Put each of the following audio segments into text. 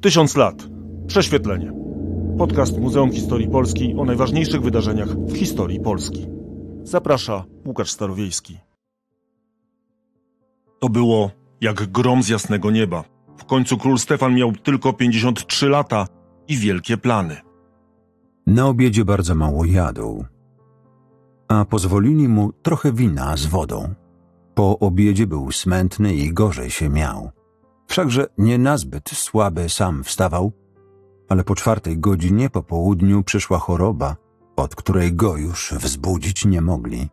Tysiąc lat. Prześwietlenie. Podcast Muzeum Historii Polski o najważniejszych wydarzeniach w historii Polski. Zaprasza Łukasz Starowiejski. To było jak grom z jasnego nieba. W końcu król Stefan miał tylko 53 lata i wielkie plany. Na obiedzie bardzo mało jadł, a pozwolili mu trochę wina z wodą. Po obiedzie był smętny i gorzej się miał. Wszakże nie nazbyt słaby sam wstawał, ale po czwartej godzinie po południu przyszła choroba, od której go już wzbudzić nie mogli,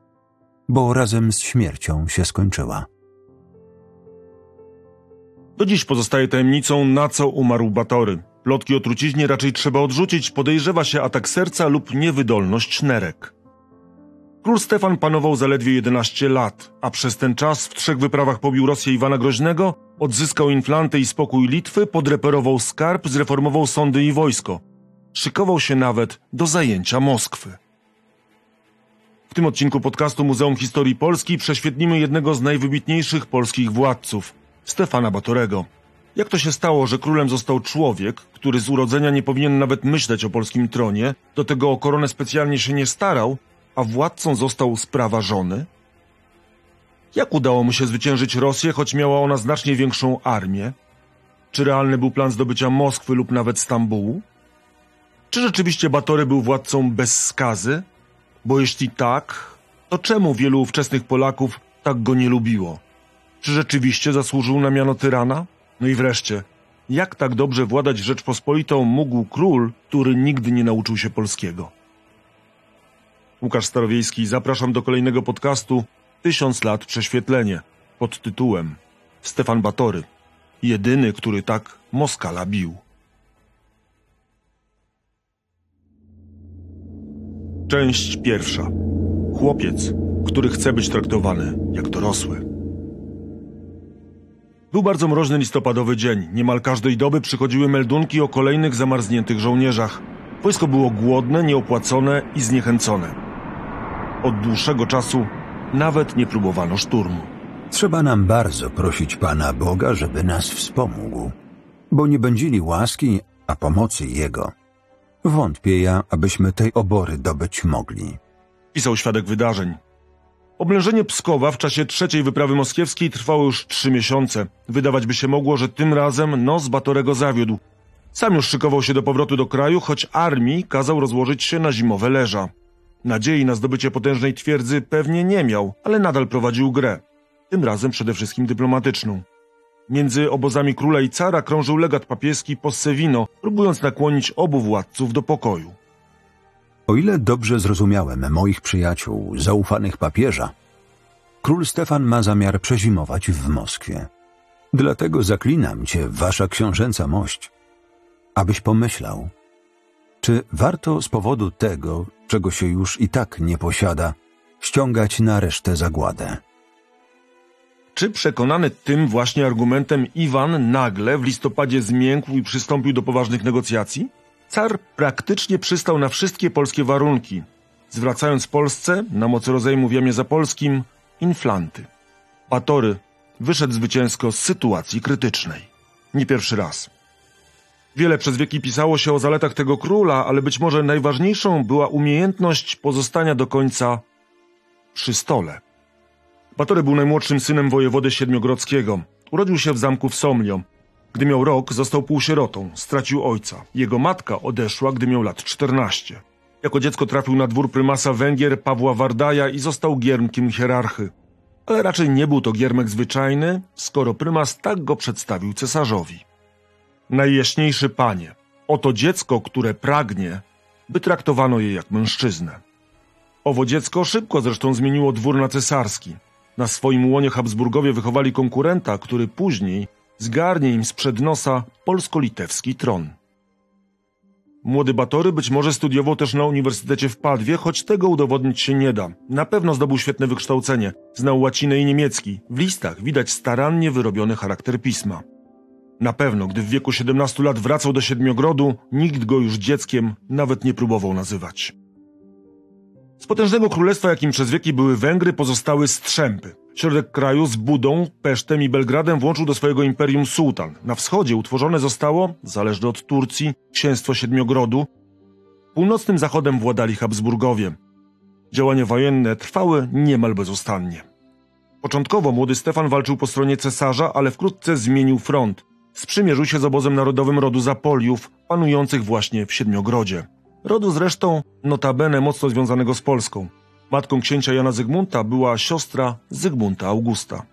bo razem z śmiercią się skończyła. Do dziś pozostaje tajemnicą, na co umarł Batory. Plotki o truciźnie raczej trzeba odrzucić, podejrzewa się atak serca lub niewydolność nerek. Król Stefan panował zaledwie 11 lat, a przez ten czas w trzech wyprawach pobił Rosję Iwana Groźnego, odzyskał Inflantę i spokój Litwy, podreperował skarb, zreformował sądy i wojsko. Szykował się nawet do zajęcia Moskwy. W tym odcinku podcastu Muzeum Historii Polski prześwietlimy jednego z najwybitniejszych polskich władców, Stefana Batorego. Jak to się stało, że królem został człowiek, który z urodzenia nie powinien nawet myśleć o polskim tronie, do tego o koronę specjalnie się nie starał, a władcą został sprawa żony? Jak udało mu się zwyciężyć Rosję, choć miała ona znacznie większą armię? Czy realny był plan zdobycia Moskwy lub nawet Stambułu? Czy rzeczywiście Batory był władcą bez skazy? Bo jeśli tak, to czemu wielu ówczesnych Polaków tak go nie lubiło? Czy rzeczywiście zasłużył na miano tyrana? No i wreszcie, jak tak dobrze władać Rzeczpospolitą mógł król, który nigdy nie nauczył się polskiego? Łukasz Starowiejski, zapraszam do kolejnego podcastu Tysiąc lat prześwietlenie pod tytułem Stefan Batory, jedyny, który tak Moskala bił. Część pierwsza. Chłopiec, który chce być traktowany jak dorosły. Był bardzo mroźny listopadowy dzień. Niemal każdej doby przychodziły meldunki o kolejnych zamarzniętych żołnierzach. Wojsko było głodne, nieopłacone i zniechęcone. Od dłuższego czasu nawet nie próbowano szturmu. Trzeba nam bardzo prosić Pana Boga, żeby nas wspomógł, bo nie będzieli łaski, a pomocy Jego. Wątpię ja, abyśmy tej obory dobyć mogli. Pisał świadek wydarzeń. Oblężenie Pskowa w czasie trzeciej wyprawy moskiewskiej trwało już trzy miesiące. Wydawać by się mogło, że tym razem nos Batorego zawiódł. Sam już szykował się do powrotu do kraju, choć armii kazał rozłożyć się na zimowe leża. Nadziei na zdobycie potężnej twierdzy pewnie nie miał, ale nadal prowadził grę. Tym razem przede wszystkim dyplomatyczną. Między obozami króla i cara krążył legat papieski Possevino, próbując nakłonić obu władców do pokoju. O ile dobrze zrozumiałem moich przyjaciół, zaufanych papieża, król Stefan ma zamiar przezimować w Moskwie. Dlatego zaklinam cię, wasza książęca mość, abyś pomyślał, czy warto z powodu tego, czego się już i tak nie posiada, ściągać na resztę zagładę? Czy przekonany tym właśnie argumentem Iwan nagle w listopadzie zmiękł i przystąpił do poważnych negocjacji? Car praktycznie przystał na wszystkie polskie warunki, zwracając Polsce, na mocy rozejmu w Jamie Zapolskim, inflanty. Batory wyszedł zwycięsko z sytuacji krytycznej. Nie pierwszy raz. Wiele przez wieki pisało się o zaletach tego króla, ale być może najważniejszą była umiejętność pozostania do końca przy stole. Batory był najmłodszym synem wojewody siedmiogrodzkiego. Urodził się w zamku w Somlio. Gdy miał rok, został półsierotą, stracił ojca. Jego matka odeszła, gdy miał lat 14. Jako dziecko trafił na dwór prymasa Węgier Pawła Wardaja i został giermkiem hierarchy. Ale raczej nie był to giermek zwyczajny, skoro prymas tak go przedstawił cesarzowi. Najjaśniejszy panie, oto dziecko, które pragnie, by traktowano je jak mężczyznę. Owo dziecko szybko zresztą zmieniło dwór na cesarski. Na swoim łonie Habsburgowie wychowali konkurenta, który później zgarnie im sprzed nosa polsko-litewski tron. Młody Batory być może studiował też na Uniwersytecie w Padwie, choć tego udowodnić się nie da. Na pewno zdobył świetne wykształcenie, znał łacinę i niemiecki. W listach widać starannie wyrobiony charakter pisma. Na pewno, gdy w wieku 17 lat wracał do Siedmiogrodu, nikt go już dzieckiem nawet nie próbował nazywać. Z potężnego królestwa, jakim przez wieki były Węgry, pozostały strzępy. Środek kraju z Budą, Pesztem i Belgradem włączył do swojego imperium sułtan. Na wschodzie utworzone zostało, zależne od Turcji, księstwo Siedmiogrodu. Północnym zachodem władali Habsburgowie. Działania wojenne trwały niemal bezustannie. Początkowo młody Stefan walczył po stronie cesarza, ale wkrótce zmienił front. Sprzymierzył się z obozem narodowym rodu Zapoliów, panujących właśnie w Siedmiogrodzie. Rodu zresztą notabene mocno związanego z Polską. Matką księcia Jana Zygmunta była siostra Zygmunta Augusta.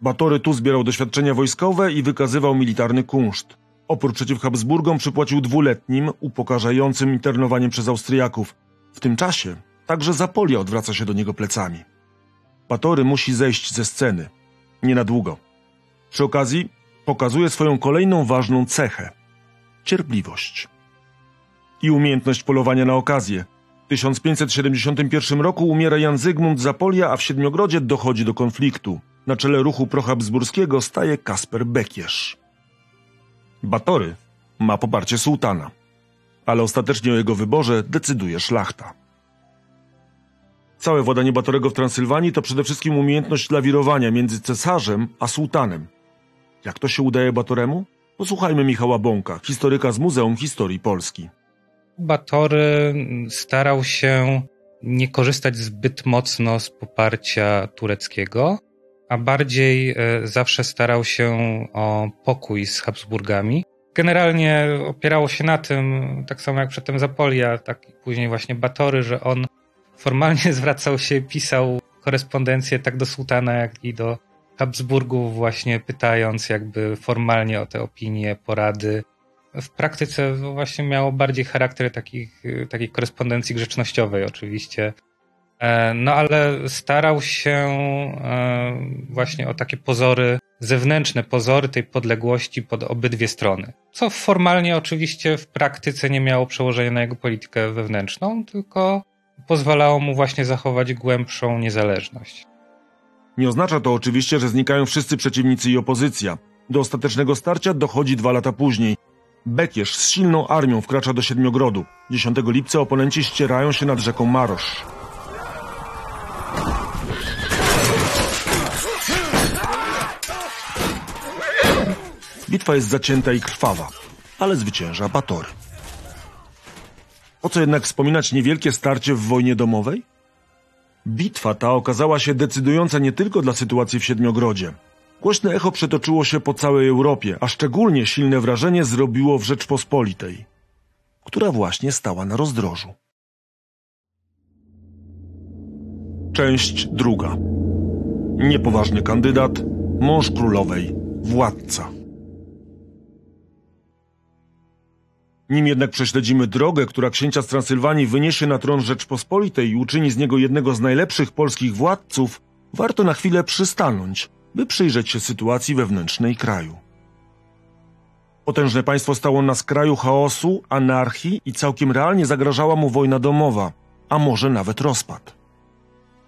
Batory tu zbierał doświadczenia wojskowe i wykazywał militarny kunszt. Opór przeciw Habsburgom przypłacił dwuletnim, upokarzającym internowaniem przez Austriaków. W tym czasie także Zapolia odwraca się do niego plecami. Batory musi zejść ze sceny. Nie na długo. Przy okazji pokazuje swoją kolejną ważną cechę cierpliwość i umiejętność polowania na okazję. W 1571 roku umiera Jan Zygmunt Zapolia, a w Siedmiogrodzie dochodzi do konfliktu. Na czele ruchu prohabsburskiego staje Kasper Bekierz. Batory ma poparcie sułtana, ale ostatecznie o jego wyborze decyduje szlachta. Całe władanie Batorego w Transylwanii to przede wszystkim umiejętność lawirowania między cesarzem a sułtanem. Jak to się udaje Batoremu? Posłuchajmy Michała Bąka, historyka z Muzeum Historii Polski. Batory starał się nie korzystać zbyt mocno z poparcia tureckiego, a bardziej e, zawsze starał się o pokój z Habsburgami. Generalnie opierało się na tym, tak samo jak przedtem Zapolia, tak i później właśnie Batory, że on formalnie zwracał się, pisał korespondencję tak do sułtana, jak i do Habsburgów, właśnie pytając jakby formalnie o te opinie, porady. W praktyce właśnie miało bardziej charakter takich, takiej korespondencji grzecznościowej, oczywiście. E, no ale starał się e, właśnie o takie pozory, zewnętrzne pozory tej podległości pod obydwie strony. Co formalnie oczywiście w praktyce nie miało przełożenia na jego politykę wewnętrzną, tylko pozwalało mu właśnie zachować głębszą niezależność. Nie oznacza to oczywiście, że znikają wszyscy przeciwnicy i opozycja. Do ostatecznego starcia dochodzi dwa lata później. Bekierz z silną armią wkracza do Siedmiogrodu. 10 lipca oponenci ścierają się nad rzeką Marosz. Bitwa jest zacięta i krwawa, ale zwycięża Batory. Po co jednak wspominać niewielkie starcie w wojnie domowej? Bitwa ta okazała się decydująca nie tylko dla sytuacji w Siedmiogrodzie. Głośne echo przetoczyło się po całej Europie, a szczególnie silne wrażenie zrobiło w Rzeczpospolitej, która właśnie stała na rozdrożu. Część druga. Niepoważny kandydat, mąż królowej, władca. Nim jednak prześledzimy drogę, która księcia z Transylwanii wyniesie na tron Rzeczpospolitej i uczyni z niego jednego z najlepszych polskich władców, warto na chwilę przystanąć, by przyjrzeć się sytuacji wewnętrznej kraju. Potężne państwo stało na skraju chaosu, anarchii i całkiem realnie zagrażała mu wojna domowa, a może nawet rozpad.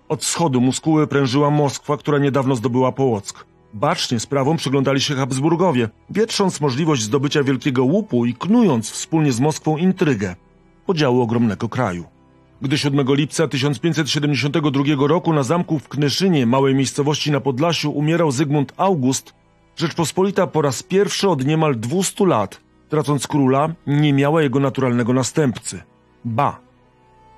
Od wschodu muskuły prężyła Moskwa, która niedawno zdobyła Połock. Bacznie sprawą przyglądali się Habsburgowie, wietrząc możliwość zdobycia Wielkiego Łupu i knując wspólnie z Moskwą intrygę podziału ogromnego kraju. Gdy 7 lipca 1572 roku na zamku w Knyszynie, małej miejscowości na Podlasiu, umierał Zygmunt August, Rzeczpospolita po raz pierwszy od niemal 200 lat, tracąc króla, nie miała jego naturalnego następcy. Ba,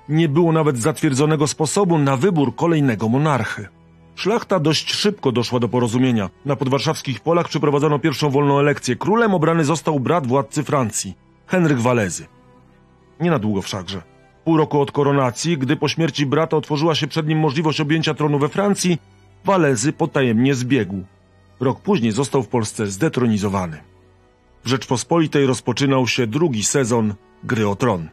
nie było nawet zatwierdzonego sposobu na wybór kolejnego monarchy. Szlachta dość szybko doszła do porozumienia. Na podwarszawskich polach przeprowadzono pierwszą wolną elekcję. Królem obrany został brat władcy Francji, Henryk Walezy. Nie na długo wszakże. Pół roku od koronacji, gdy po śmierci brata otworzyła się przed nim możliwość objęcia tronu we Francji, Walezy potajemnie zbiegł. Rok później został w Polsce zdetronizowany. W Rzeczpospolitej rozpoczynał się drugi sezon Gry o Tron.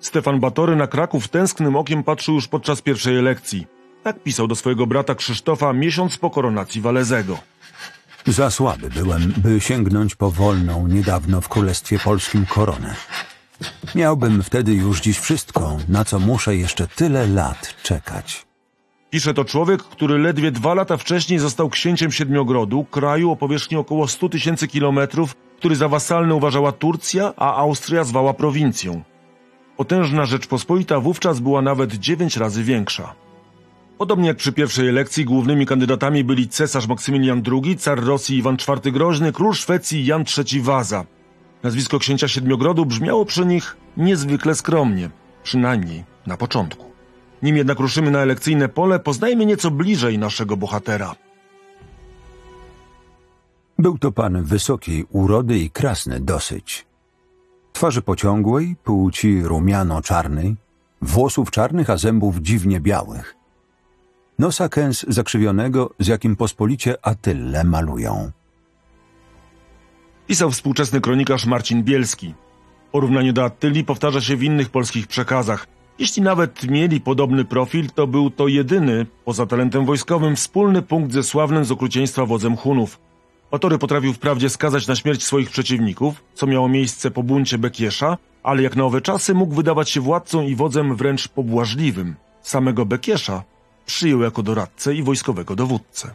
Stefan Batory na Kraków tęsknym okiem patrzył już podczas pierwszej elekcji. Tak pisał do swojego brata Krzysztofa miesiąc po koronacji Walezego. Za słaby byłem, by sięgnąć po wolną, niedawno w Królestwie Polskim koronę. Miałbym wtedy już dziś wszystko, na co muszę jeszcze tyle lat czekać. Pisze to człowiek, który ledwie dwa lata wcześniej został księciem Siedmiogrodu, kraju o powierzchni około 100 tysięcy kilometrów, który za wasalny uważała Turcja, a Austria zwała prowincją. Potężna Rzeczpospolita wówczas była nawet dziewięć razy większa. Podobnie jak przy pierwszej elekcji, głównymi kandydatami byli cesarz Maksymilian II, car Rosji Iwan IV Groźny, król Szwecji Jan III Waza. Nazwisko księcia Siedmiogrodu brzmiało przy nich niezwykle skromnie, przynajmniej na początku. Nim jednak ruszymy na elekcyjne pole, poznajmy nieco bliżej naszego bohatera. Był to pan wysokiej urody i krasny dosyć. Twarzy pociągłej, płci rumiano-czarnej, włosów czarnych, a zębów dziwnie białych. Nosa kęs zakrzywionego, z jakim pospolicie Atylę malują. Pisał współczesny kronikarz Marcin Bielski. Porównanie do Attyli powtarza się w innych polskich przekazach. Jeśli nawet mieli podobny profil, to był to jedyny, poza talentem wojskowym, wspólny punkt ze sławnym z okrucieństwa wodzem Hunów. Batory potrafił wprawdzie skazać na śmierć swoich przeciwników, co miało miejsce po buncie Bekiesza, ale jak na owe czasy mógł wydawać się władcą i wodzem wręcz pobłażliwym. Samego Bekiesza przyjął jako doradcę i wojskowego dowódcę.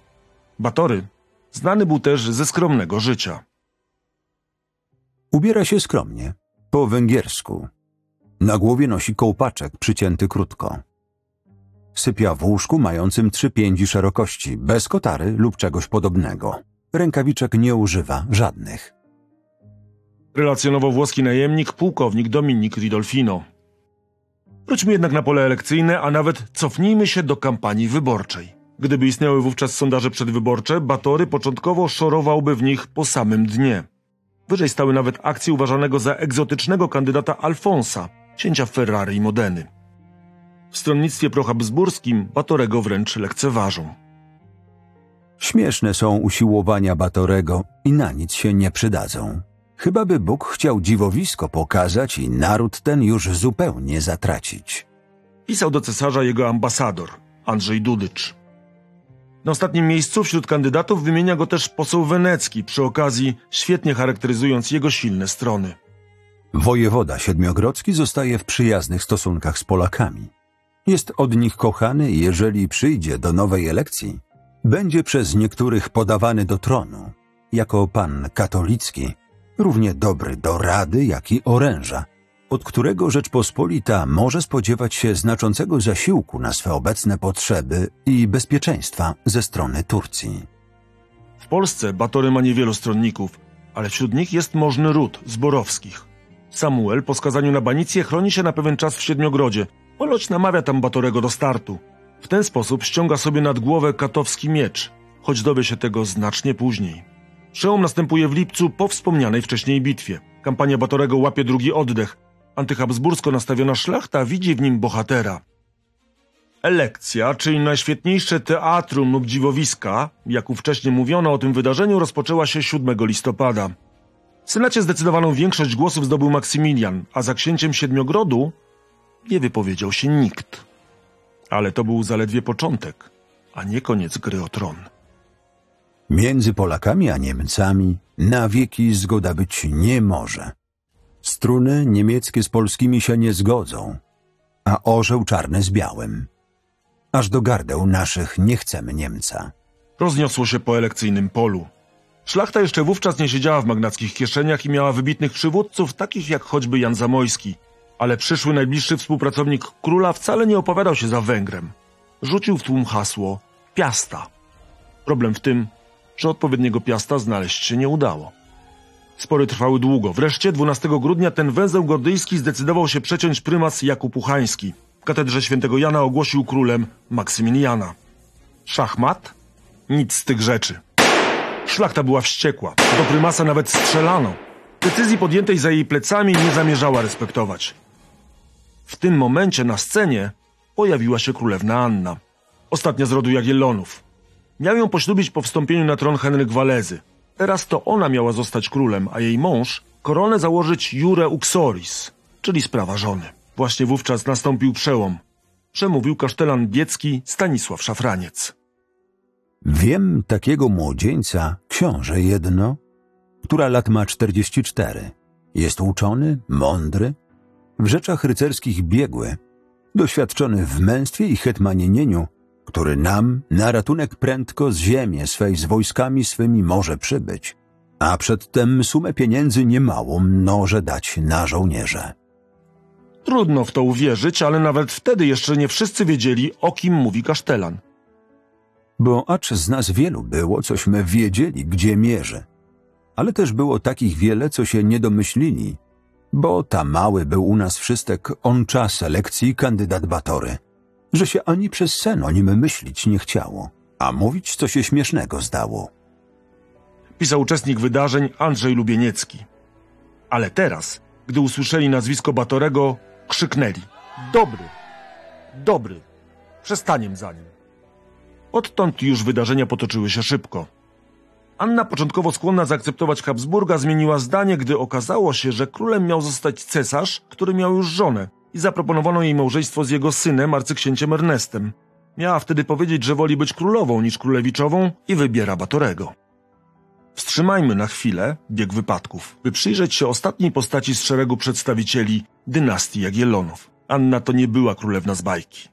Batory znany był też ze skromnego życia. Ubiera się skromnie, po węgiersku. Na głowie nosi kołpaczek przycięty krótko. Sypia w łóżku mającym trzy piędzi szerokości, bez kotary lub czegoś podobnego. Rękawiczek nie używa żadnych. Relacjonował włoski najemnik, pułkownik Dominik Ridolfino. Wróćmy jednak na pole elekcyjne, a nawet cofnijmy się do kampanii wyborczej. Gdyby istniały wówczas sondaże przedwyborcze, Batory początkowo szorowałby w nich po samym dnie. Wyżej stały nawet akcje uważanego za egzotycznego kandydata Alfonsa, księcia Ferrari i Modeny. W stronnictwie prohabsburskim Batorego wręcz lekceważą. Śmieszne są usiłowania Batorego i na nic się nie przydadzą. Chyba by Bóg chciał dziwowisko pokazać i naród ten już zupełnie zatracić. Pisał do cesarza jego ambasador, Andrzej Dudycz. Na ostatnim miejscu wśród kandydatów wymienia go też poseł Wenecki, przy okazji świetnie charakteryzując jego silne strony. Wojewoda Siedmiogrodzki zostaje w przyjaznych stosunkach z Polakami. Jest od nich kochany i jeżeli przyjdzie do nowej elekcji, będzie przez niektórych podawany do tronu, jako pan katolicki, równie dobry do rady, jak i oręża, od którego Rzeczpospolita może spodziewać się znaczącego zasiłku na swe obecne potrzeby i bezpieczeństwa ze strony Turcji. W Polsce Batory ma niewielu stronników, ale wśród nich jest możny ród Zborowskich. Samuel po skazaniu na banicję chroni się na pewien czas w Siedmiogrodzie, ponoć namawia tam Batorego do startu. W ten sposób ściąga sobie nad głowę katowski miecz, choć dowie się tego znacznie później. Przełom następuje w lipcu po wspomnianej wcześniej bitwie. Kampania Batorego łapie drugi oddech. Antyhabsbursko nastawiona szlachta widzi w nim bohatera. Elekcja, czyli najświetniejsze teatrum lub dziwowiska, jak ówcześnie mówiono o tym wydarzeniu, rozpoczęła się 7 listopada. W Senacie zdecydowaną większość głosów zdobył Maksymilian, a za księciem Siedmiogrodu nie wypowiedział się nikt. Ale to był zaledwie początek, a nie koniec gry o tron. Między Polakami a Niemcami na wieki zgoda być nie może. Struny niemieckie z polskimi się nie zgodzą, a orzeł czarny z białym. Aż do gardeł naszych nie chcemy Niemca. Rozniosło się po elekcyjnym polu. Szlachta jeszcze wówczas nie siedziała w magnackich kieszeniach i miała wybitnych przywódców, takich jak choćby Jan Zamojski. Ale przyszły najbliższy współpracownik króla wcale nie opowiadał się za Węgrem. Rzucił w tłum hasło Piasta. Problem w tym, że odpowiedniego Piasta znaleźć się nie udało. Spory trwały długo. Wreszcie 12 grudnia ten węzeł gordyjski zdecydował się przeciąć prymas Jakub Uchański. W katedrze świętego Jana ogłosił królem Maksymiliana. Szachmat? Nic z tych rzeczy. Szlachta była wściekła. Do prymasa nawet strzelano. Decyzji podjętej za jej plecami nie zamierzała respektować. W tym momencie na scenie pojawiła się królewna Anna, ostatnia z rodu Jagiellonów. Miał ją poślubić po wstąpieniu na tron Henryk Walezy. Teraz to ona miała zostać królem, a jej mąż koronę założyć Jure Uxoris, czyli sprawa żony. Właśnie wówczas nastąpił przełom. Przemówił kasztelan biecki Stanisław Szafraniec. Wiem takiego młodzieńca, książę jedno, która lat ma 44. Jest uczony, mądry, w rzeczach rycerskich biegły, doświadczony w męstwie i hetmanienieniu, który nam na ratunek prędko z ziemi swej z wojskami swymi może przybyć, a przedtem sumę pieniędzy niemałą może dać na żołnierze. Trudno w to uwierzyć, ale nawet wtedy jeszcze nie wszyscy wiedzieli, o kim mówi kasztelan. Bo acz z nas wielu było, cośmy wiedzieli, gdzie mierzy. Ale też było takich wiele, co się nie domyślili, bo ta mały był u nas wszystek on czas selekcji kandydat Batory, że się ani przez sen o nim myślić nie chciało, a mówić co się śmiesznego zdało. Pisał uczestnik wydarzeń Andrzej Lubieniecki. Ale teraz, gdy usłyszeli nazwisko Batorego, krzyknęli: Dobry! Dobry! Przestaniem za nim. Odtąd już wydarzenia potoczyły się szybko. Anna, początkowo skłonna zaakceptować Habsburga, zmieniła zdanie, gdy okazało się, że królem miał zostać cesarz, który miał już żonę i zaproponowano jej małżeństwo z jego synem, arcyksięciem Ernestem. Miała wtedy powiedzieć, że woli być królową niż królewiczową i wybiera Batorego. Wstrzymajmy na chwilę bieg wypadków, by przyjrzeć się ostatniej postaci z szeregu przedstawicieli dynastii Jagiellonów. Anna to nie była królewna z bajki.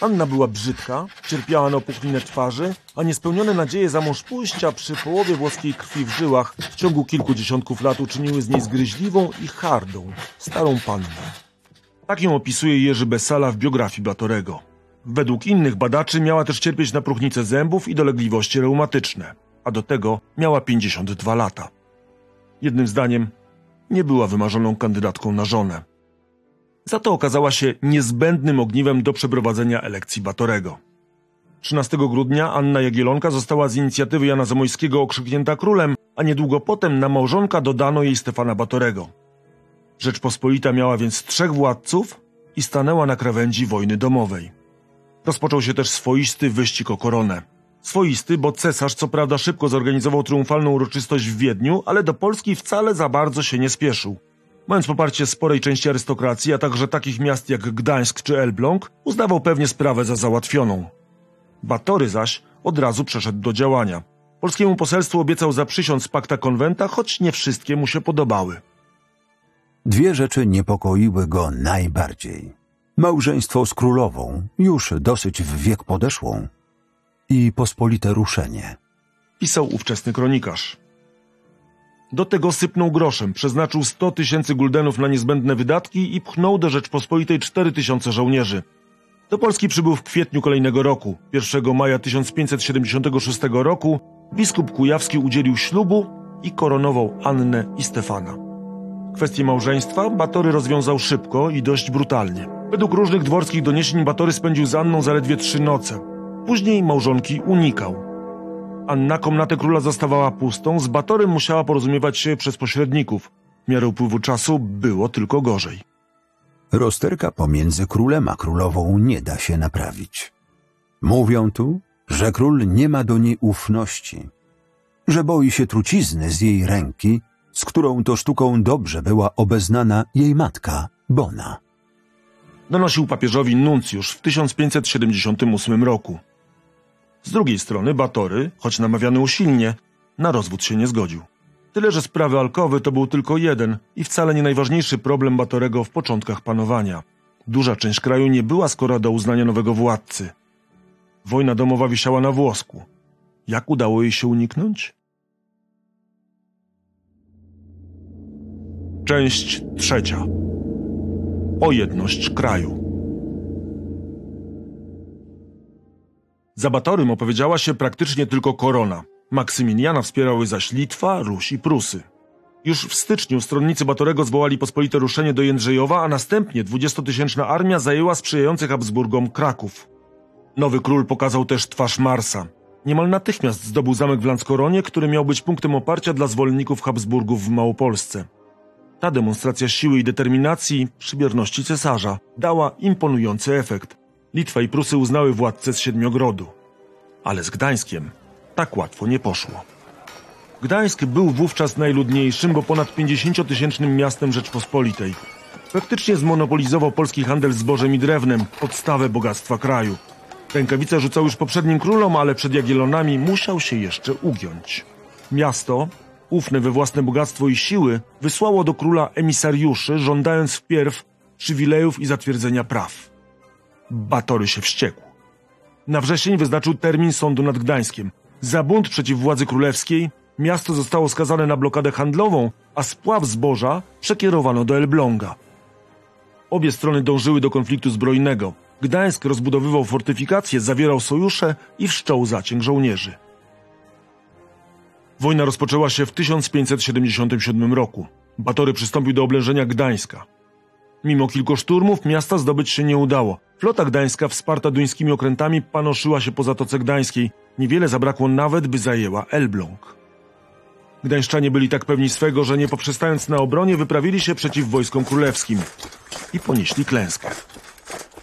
Anna była brzydka, cierpiała na opuchlinę twarzy, a niespełnione nadzieje za mąż pójścia przy połowie włoskiej krwi w żyłach w ciągu kilku dziesiątków lat uczyniły z niej zgryźliwą i hardą, starą pannę. Tak ją opisuje Jerzy Besala w biografii Batorego. Według innych badaczy miała też cierpieć na próchnicę zębów i dolegliwości reumatyczne, a do tego miała 52 lata. Jednym zdaniem, nie była wymarzoną kandydatką na żonę. Za to okazała się niezbędnym ogniwem do przeprowadzenia elekcji Batorego. 13 grudnia Anna Jagielonka została z inicjatywy Jana Zamojskiego okrzyknięta królem, a niedługo potem na małżonka dodano jej Stefana Batorego. Rzeczpospolita miała więc trzech władców i stanęła na krawędzi wojny domowej. Rozpoczął się też swoisty wyścig o koronę. Swoisty, bo cesarz co prawda szybko zorganizował triumfalną uroczystość w Wiedniu, ale do Polski wcale za bardzo się nie spieszył. Mając poparcie sporej części arystokracji, a także takich miast jak Gdańsk czy Elbląg, uznawał pewnie sprawę za załatwioną. Batory zaś od razu przeszedł do działania. Polskiemu poselstwu obiecał zaprzysiąc pakta konwenta, choć nie wszystkie mu się podobały. Dwie rzeczy niepokoiły go najbardziej. Małżeństwo z królową, już dosyć w wiek podeszłą, i pospolite ruszenie. Pisał ówczesny kronikarz. Do tego sypnął groszem, przeznaczył 100 tysięcy guldenów na niezbędne wydatki i pchnął do Rzeczpospolitej 4 tysiące żołnierzy. Do Polski przybył w kwietniu kolejnego roku. 1 maja 1576 roku biskup Kujawski udzielił ślubu i koronował Annę i Stefana. Kwestię małżeństwa Batory rozwiązał szybko i dość brutalnie. Według różnych dworskich doniesień Batory spędził z Anną zaledwie trzy noce. Później małżonki unikał. Anna komnatę króla zostawała pustą, z Batorym musiała porozumiewać się przez pośredników. W miarę upływu czasu było tylko gorzej. Rozterka pomiędzy królem a królową nie da się naprawić. Mówią tu, że król nie ma do niej ufności, że boi się trucizny z jej ręki, z którą to sztuką dobrze była obeznana jej matka, Bona. Donosił papieżowi nuncjusz w 1578 roku. Z drugiej strony Batory, choć namawiany usilnie, na rozwód się nie zgodził. Tyle, że sprawy alkowy to był tylko jeden i wcale nie najważniejszy problem Batorego w początkach panowania. Duża część kraju nie była skora do uznania nowego władcy. Wojna domowa wisiała na włosku. Jak udało jej się uniknąć? Część trzecia. O jedność kraju. Za Batorym opowiedziała się praktycznie tylko korona. Maksymiliana wspierały zaś Litwa, Ruś i Prusy. Już w styczniu stronnicy Batorego zwołali pospolite ruszenie do Jędrzejowa, a następnie dwudziestotysięczna armia zajęła sprzyjających Habsburgom Kraków. Nowy król pokazał też twarz Marsa. Niemal natychmiast zdobył zamek w Lanskoronie, który miał być punktem oparcia dla zwolenników Habsburgów w Małopolsce. Ta demonstracja siły i determinacji przy bierności cesarza dała imponujący efekt – Litwa i Prusy uznały władcę z Siedmiogrodu. Ale z Gdańskiem tak łatwo nie poszło. Gdańsk był wówczas najludniejszym, bo ponad 50-tysięcznym miastem Rzeczpospolitej. Praktycznie zmonopolizował polski handel zbożem i drewnem, podstawę bogactwa kraju. Rękawice rzucał już poprzednim królom, ale przed Jagiellonami musiał się jeszcze ugiąć. Miasto, ufne we własne bogactwo i siły, wysłało do króla emisariuszy, żądając wpierw przywilejów i zatwierdzenia praw. Batory się wściekł. Na wrzesień wyznaczył termin sądu nad Gdańskiem. Za bunt przeciw władzy królewskiej miasto zostało skazane na blokadę handlową, a spław zboża przekierowano do Elbląga. Obie strony dążyły do konfliktu zbrojnego. Gdańsk rozbudowywał fortyfikacje, zawierał sojusze i wszczął zacięg żołnierzy. Wojna rozpoczęła się w 1577 roku. Batory przystąpił do oblężenia Gdańska. Mimo kilku szturmów miasta zdobyć się nie udało. Flota gdańska wsparta duńskimi okrętami panoszyła się po Zatoce Gdańskiej. Niewiele zabrakło nawet, by zajęła Elbląg. Gdańszczanie byli tak pewni swego, że nie poprzestając na obronie, wyprawili się przeciw wojskom królewskim i ponieśli klęskę.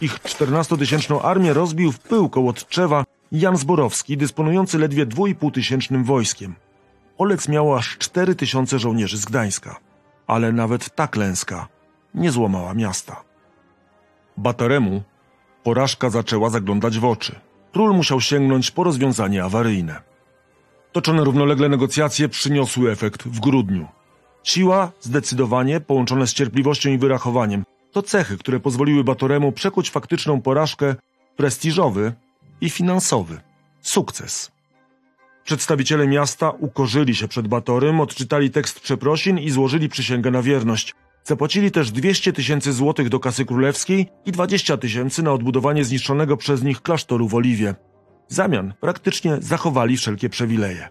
Ich 14-tysięczną armię rozbił w pył koło Tczewa Jan Zborowski, dysponujący ledwie 2,5 tysięcznym wojskiem. Olec miał aż 4 tysiące żołnierzy z Gdańska, ale nawet ta klęska nie złamała miasta. Bataremu porażka zaczęła zaglądać w oczy. Król musiał sięgnąć po rozwiązanie awaryjne. Toczone równolegle negocjacje przyniosły efekt w grudniu. Siła, zdecydowanie, połączone z cierpliwością i wyrachowaniem, to cechy, które pozwoliły Batoremu przekuć faktyczną porażkę prestiżowy i finansowy sukces. Przedstawiciele miasta ukorzyli się przed Batorym, odczytali tekst przeprosin i złożyli przysięgę na wierność. Zapłacili też 200 tysięcy złotych do kasy królewskiej i 20 tysięcy na odbudowanie zniszczonego przez nich klasztoru w Oliwie. W zamian praktycznie zachowali wszelkie przywileje.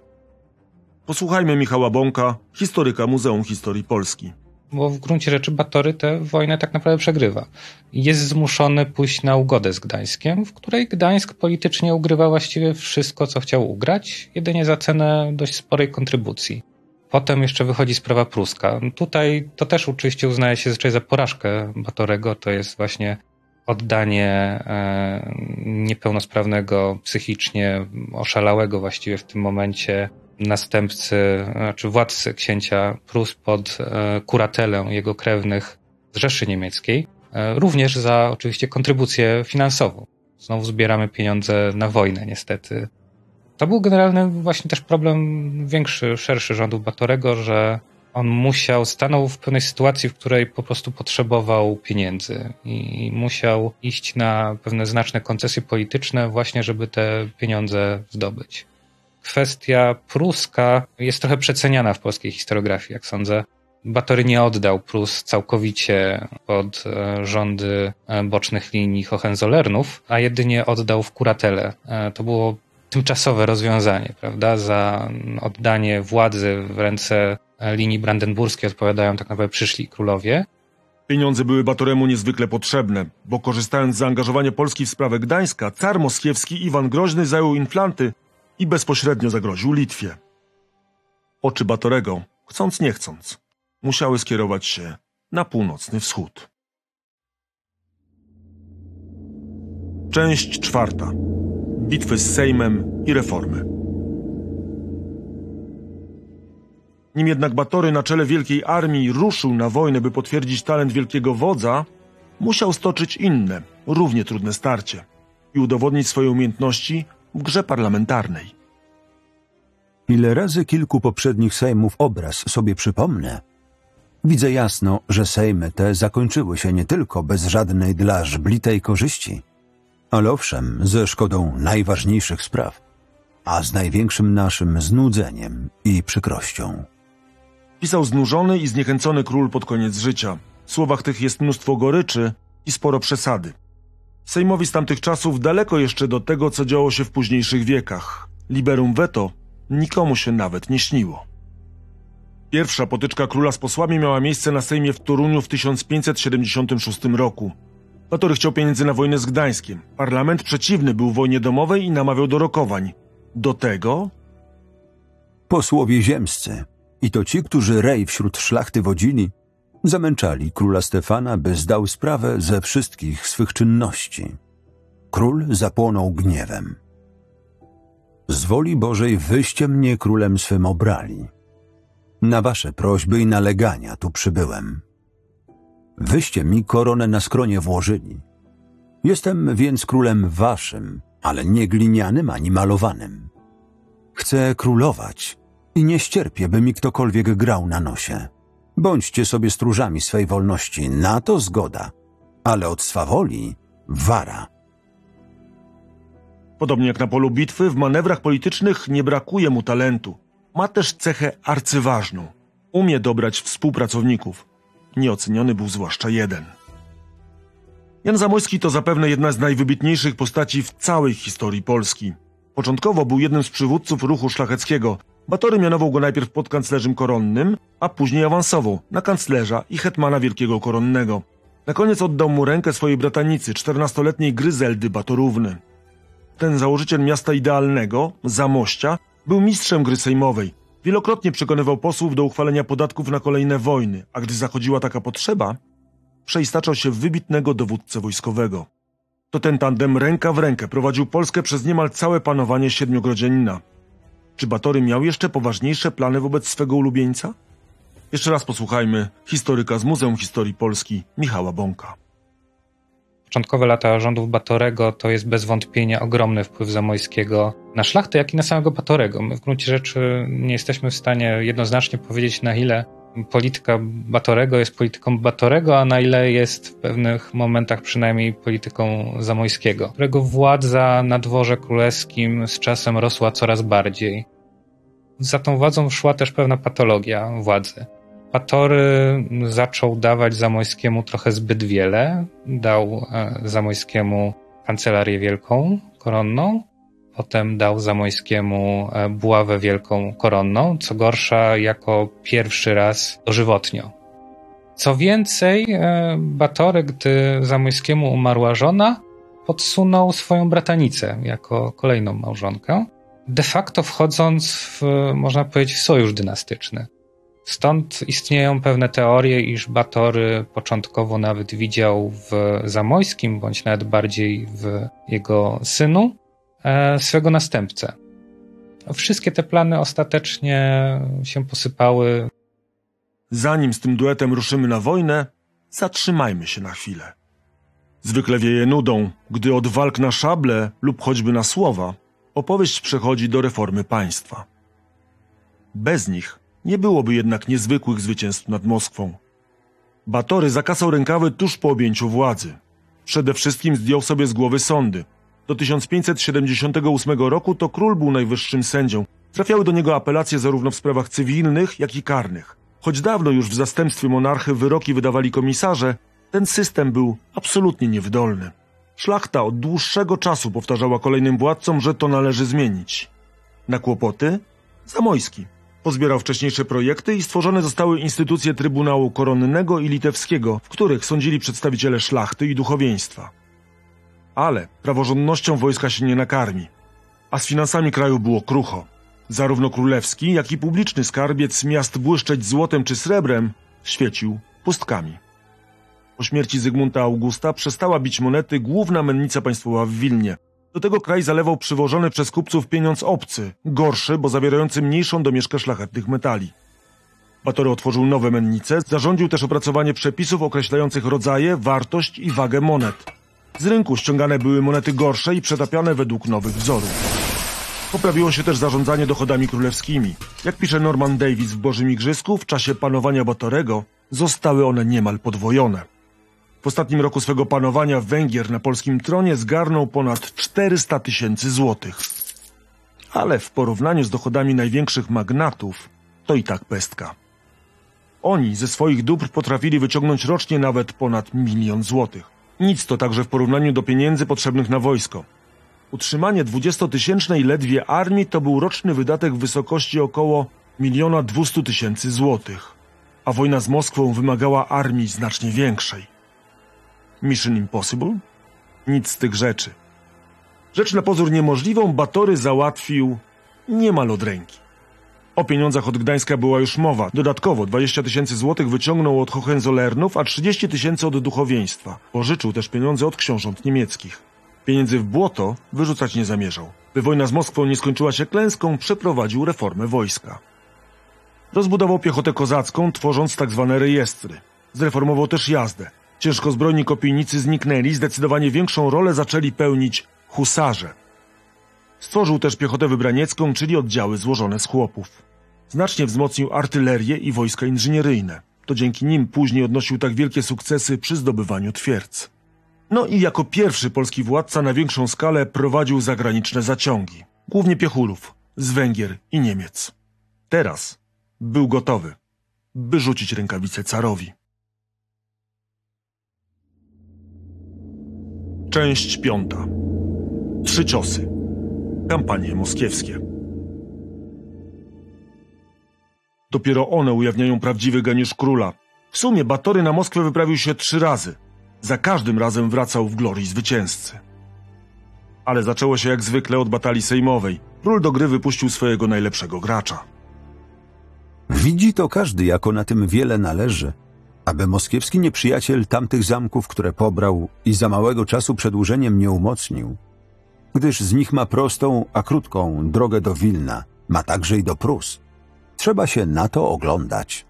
Posłuchajmy Michała Bąka, historyka Muzeum Historii Polski. Bo w gruncie rzeczy Batory tę wojnę tak naprawdę przegrywa. Jest zmuszony pójść na ugodę z Gdańskiem, w której Gdańsk politycznie ugrywa właściwie wszystko, co chciał ugrać, jedynie za cenę dość sporej kontrybucji. Potem jeszcze wychodzi sprawa pruska. Tutaj to też oczywiście uznaje się zazwyczaj za porażkę Batorego. To jest właśnie oddanie e, niepełnosprawnego psychicznie, oszalałego właściwie w tym momencie następcy, czy władcy księcia Prus pod e, kuratelę jego krewnych z Rzeszy Niemieckiej, e, również za oczywiście kontrybucję finansową. Znowu zbieramy pieniądze na wojnę, niestety. To był generalny właśnie też problem większy, szerszy rządów Batorego, że on musiał, stanął w pewnej sytuacji, w której po prostu potrzebował pieniędzy i musiał iść na pewne znaczne koncesje polityczne właśnie, żeby te pieniądze zdobyć. Kwestia pruska jest trochę przeceniana w polskiej historiografii, jak sądzę. Batory nie oddał Prus całkowicie pod e, rządy e, bocznych linii Hohenzollernów, a jedynie oddał w kuratele. E, to było tymczasowe rozwiązanie, prawda? Za oddanie władzy w ręce linii brandenburskiej odpowiadają tak naprawdę przyszli królowie. Pieniądze były Batoremu niezwykle potrzebne, bo korzystając z zaangażowania Polski w sprawę Gdańska, car moskiewski Iwan Groźny zajął Inflanty i bezpośrednio zagroził Litwie. Oczy Batorego, chcąc nie chcąc, musiały skierować się na północny wschód. Część czwarta. Bitwy z Sejmem i reformy. Nim jednak Batory na czele wielkiej armii ruszył na wojnę, by potwierdzić talent wielkiego wodza, musiał stoczyć inne, równie trudne starcie i udowodnić swoje umiejętności w grze parlamentarnej. Ile razy kilku poprzednich sejmów obraz sobie przypomnę, widzę jasno, że sejmy te zakończyły się nie tylko bez żadnej dla żblitej korzyści, ale owszem, ze szkodą najważniejszych spraw, a z największym naszym znudzeniem i przykrością. Pisał znużony i zniechęcony król pod koniec życia. W słowach tych jest mnóstwo goryczy i sporo przesady. Sejmowi z tamtych czasów daleko jeszcze do tego, co działo się w późniejszych wiekach. Liberum veto nikomu się nawet nie śniło. Pierwsza potyczka króla z posłami miała miejsce na Sejmie w Toruniu w 1576 roku. Batory chciał pieniędzy na wojnę z Gdańskiem. Parlament przeciwny był wojnie domowej i namawiał do rokowań. Do tego... Posłowie ziemscy, i to ci, którzy rej wśród szlachty wodzili, zamęczali króla Stefana, by zdał sprawę ze wszystkich swych czynności. Król zapłonął gniewem. Z woli Bożej wyście mnie królem swym obrali. Na wasze prośby i nalegania tu przybyłem. Wyście mi koronę na skronie włożyli. Jestem więc królem waszym, ale nie glinianym ani malowanym. Chcę królować i nie ścierpię, by mi ktokolwiek grał na nosie. Bądźcie sobie stróżami swej wolności, na to zgoda, ale od swawoli wara. Podobnie jak na polu bitwy, w manewrach politycznych nie brakuje mu talentu. Ma też cechę arcyważną. Umie dobrać współpracowników. Nieoceniony był zwłaszcza jeden. Jan Zamojski to zapewne jedna z najwybitniejszych postaci w całej historii Polski. Początkowo był jednym z przywódców ruchu szlacheckiego. Batory mianował go najpierw podkanclerzem koronnym, a później awansował na kanclerza i hetmana wielkiego koronnego. Na koniec oddał mu rękę swojej bratanicy, czternastoletniej Gryzeldy Batorówny. Ten założyciel miasta idealnego, Zamościa, był mistrzem gry sejmowej. Wielokrotnie przekonywał posłów do uchwalenia podatków na kolejne wojny, a gdy zachodziła taka potrzeba, przeistaczał się w wybitnego dowódcę wojskowego. To ten tandem ręka w rękę prowadził Polskę przez niemal całe panowanie siedmiogrodzianina. Czy Batory miał jeszcze poważniejsze plany wobec swego ulubieńca? Jeszcze raz posłuchajmy historyka z Muzeum Historii Polski Michała Bąka. Początkowe lata rządów Batorego to jest bez wątpienia ogromny wpływ Zamojskiego na szlachtę, jak i na samego Batorego. My w gruncie rzeczy nie jesteśmy w stanie jednoznacznie powiedzieć, na ile polityka Batorego jest polityką Batorego, a na ile jest w pewnych momentach przynajmniej polityką Zamojskiego, którego władza na dworze królewskim z czasem rosła coraz bardziej. Za tą władzą szła też pewna patologia władzy. Batory zaczął dawać Zamojskiemu trochę zbyt wiele. Dał e, Zamojskiemu kancelarię wielką, koronną, Potem dał Zamojskiemu e, buławę wielką koronną, co gorsza jako pierwszy raz dożywotnio. Co więcej, e, Batory, gdy Zamojskiemu umarła żona, podsunął swoją bratanicę jako kolejną małżonkę, de facto wchodząc w, można powiedzieć, w sojusz dynastyczny. Stąd istnieją pewne teorie, iż Batory początkowo nawet widział w Zamojskim, bądź nawet bardziej w jego synu, swego następcę. Wszystkie te plany ostatecznie się posypały. Zanim z tym duetem ruszymy na wojnę, zatrzymajmy się na chwilę. Zwykle wieje nudą, gdy od walk na szable lub choćby na słowa opowieść przechodzi do reformy państwa. Bez nich nie byłoby jednak niezwykłych zwycięstw nad Moskwą. Batory zakasał rękawy tuż po objęciu władzy. Przede wszystkim zdjął sobie z głowy sądy, do 1578 roku to król był najwyższym sędzią. Trafiały do niego apelacje zarówno w sprawach cywilnych, jak i karnych. Choć dawno już w zastępstwie monarchy wyroki wydawali komisarze, ten system był absolutnie niewydolny. Szlachta od dłuższego czasu powtarzała kolejnym władcom, że to należy zmienić. Na kłopoty? Zamojski. Pozbierał wcześniejsze projekty i stworzone zostały instytucje Trybunału Koronnego i Litewskiego, w których sądzili przedstawiciele szlachty i duchowieństwa. Ale praworządnością wojska się nie nakarmi. A z finansami kraju było krucho. Zarówno królewski, jak i publiczny skarbiec miast błyszczeć złotem czy srebrem świecił pustkami. Po śmierci Zygmunta Augusta przestała bić monety główna mennica państwowa w Wilnie. Do tego kraj zalewał przywożony przez kupców pieniądz obcy, gorszy, bo zawierający mniejszą domieszkę szlachetnych metali. Batory otworzył nowe mennice, zarządził też opracowanie przepisów określających rodzaje, wartość i wagę monet. Z rynku ściągane były monety gorsze i przetapiane według nowych wzorów. Poprawiło się też zarządzanie dochodami królewskimi. Jak pisze Norman Davis w Bożym Igrzysko, w czasie panowania Batorego zostały one niemal podwojone. W ostatnim roku swego panowania Węgier na polskim tronie zgarnął ponad 400 tysięcy złotych. Ale w porównaniu z dochodami największych magnatów to i tak pestka. Oni ze swoich dóbr potrafili wyciągnąć rocznie nawet ponad milion złotych. Nic to także w porównaniu do pieniędzy potrzebnych na wojsko. Utrzymanie dwudziestotysięcznej ledwie armii to był roczny wydatek w wysokości około miliona dwustu tysięcy złotych, a wojna z Moskwą wymagała armii znacznie większej. Mission Impossible? Nic z tych rzeczy. Rzecz na pozór niemożliwą Batory załatwił niemal od ręki. O pieniądzach od Gdańska była już mowa. Dodatkowo 20 tysięcy złotych wyciągnął od Hohenzolernów, a 30 tysięcy od duchowieństwa. Pożyczył też pieniądze od książąt niemieckich. Pieniędzy w błoto wyrzucać nie zamierzał. By wojna z Moskwą nie skończyła się klęską, przeprowadził reformę wojska. Rozbudował piechotę kozacką, tworząc tzw. Tak rejestry. Zreformował też jazdę. Ciężkozbrojni kopijnicy zniknęli, zdecydowanie większą rolę zaczęli pełnić husarze. Stworzył też piechotę wybraniecką, czyli oddziały złożone z chłopów. Znacznie wzmocnił artylerię i wojska inżynieryjne. To dzięki nim później odnosił tak wielkie sukcesy przy zdobywaniu twierdz. No i jako pierwszy polski władca na większą skalę prowadził zagraniczne zaciągi, głównie piechurów, z Węgier i Niemiec. Teraz był gotowy, by rzucić rękawice carowi. Część piąta. Trzy ciosy. Kampanie moskiewskie. Dopiero one ujawniają prawdziwy geniusz króla. W sumie Batory na Moskwę wyprawił się trzy razy. Za każdym razem wracał w glorii zwycięzcy. Ale zaczęło się jak zwykle od batalii sejmowej. Król do gry wypuścił swojego najlepszego gracza. Widzi to każdy, jako na tym wiele należy, aby moskiewski nieprzyjaciel tamtych zamków, które pobrał i za małego czasu przedłużeniem nie umocnił, gdyż z nich ma prostą, a krótką drogę do Wilna, ma także i do Prus. Trzeba się na to oglądać.